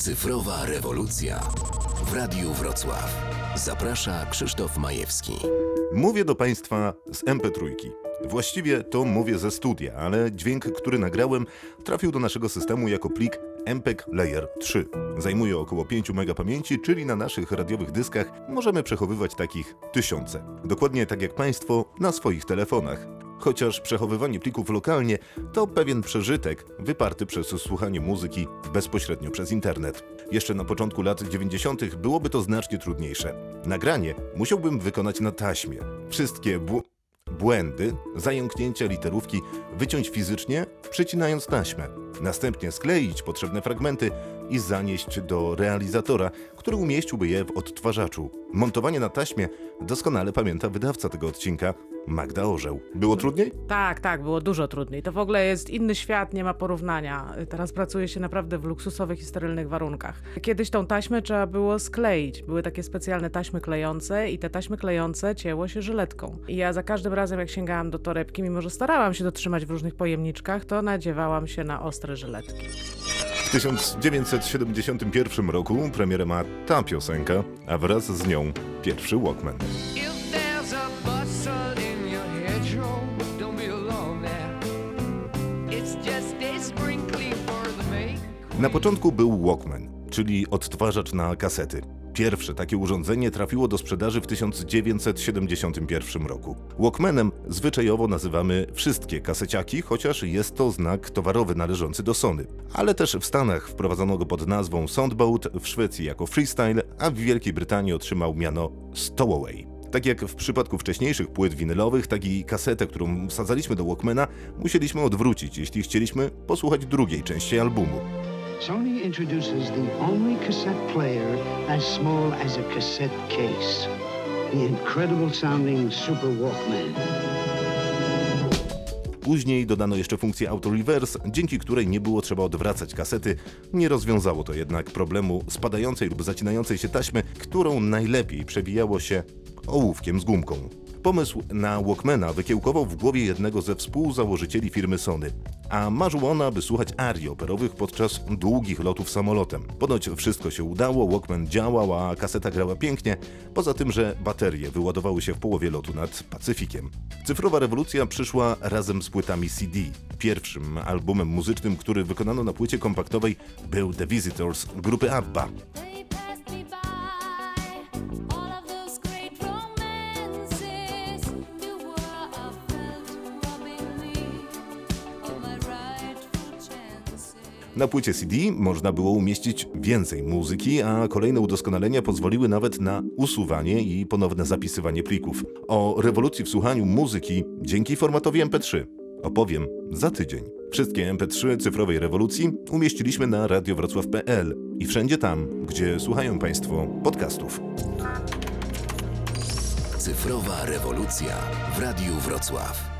Cyfrowa rewolucja w Radiu Wrocław. Zaprasza Krzysztof Majewski. Mówię do Państwa z MP3. Właściwie to mówię ze studia, ale dźwięk, który nagrałem, trafił do naszego systemu jako plik MPEG Layer 3. Zajmuje około 5 MB pamięci, czyli na naszych radiowych dyskach możemy przechowywać takich tysiące. Dokładnie tak jak Państwo na swoich telefonach. Chociaż przechowywanie plików lokalnie to pewien przeżytek wyparty przez słuchanie muzyki bezpośrednio przez internet. Jeszcze na początku lat 90. byłoby to znacznie trudniejsze. Nagranie musiałbym wykonać na taśmie. Wszystkie bł- błędy, zająknięcia literówki wyciąć fizycznie, przycinając taśmę. Następnie skleić potrzebne fragmenty i zanieść do realizatora, który umieściłby je w odtwarzaczu. Montowanie na taśmie doskonale pamięta wydawca tego odcinka, Magda Orzeł. Było trudniej? Tak, tak, było dużo trudniej. To w ogóle jest inny świat, nie ma porównania. Teraz pracuje się naprawdę w luksusowych i sterylnych warunkach. Kiedyś tą taśmę trzeba było skleić. Były takie specjalne taśmy klejące i te taśmy klejące cięło się żyletką. I ja za każdym razem, jak sięgałam do torebki, mimo że starałam się dotrzymać w różnych pojemniczkach, to nadziewałam się na ostre żyletki. W 1971 roku premierę ma ta piosenka, a wraz z nią pierwszy Walkman. Na początku był Walkman, czyli odtwarzacz na kasety. Pierwsze takie urządzenie trafiło do sprzedaży w 1971 roku. Walkmanem zwyczajowo nazywamy wszystkie kaseciaki, chociaż jest to znak towarowy należący do Sony. Ale też w Stanach wprowadzono go pod nazwą Soundboat, w Szwecji jako Freestyle, a w Wielkiej Brytanii otrzymał miano Stowaway. Tak jak w przypadku wcześniejszych płyt winylowych, tak i kasetę, którą wsadzaliśmy do Walkmana, musieliśmy odwrócić, jeśli chcieliśmy posłuchać drugiej części albumu. Sony introduces the only cassette player as small as a cassette case. The incredible sounding Super Walkman. Później dodano jeszcze funkcję Auto Reverse, dzięki której nie było trzeba odwracać kasety. Nie rozwiązało to jednak problemu spadającej lub zacinającej się taśmy, którą najlepiej przewijało się ołówkiem z gumką. Pomysł na Walkmana wykiełkował w głowie jednego ze współzałożycieli firmy Sony, a marzył on, aby słuchać arii operowych podczas długich lotów samolotem. Ponoć wszystko się udało, Walkman działał, a kaseta grała pięknie, poza tym, że baterie wyładowały się w połowie lotu nad Pacyfikiem. Cyfrowa rewolucja przyszła razem z płytami CD. Pierwszym albumem muzycznym, który wykonano na płycie kompaktowej był The Visitors grupy ABBA. Na płycie CD można było umieścić więcej muzyki, a kolejne udoskonalenia pozwoliły nawet na usuwanie i ponowne zapisywanie plików. O rewolucji w słuchaniu muzyki dzięki formatowi MP3 opowiem za tydzień. Wszystkie MP3 cyfrowej rewolucji umieściliśmy na radiowrocław.pl i wszędzie tam, gdzie słuchają Państwo podcastów. Cyfrowa rewolucja w Radiu Wrocław.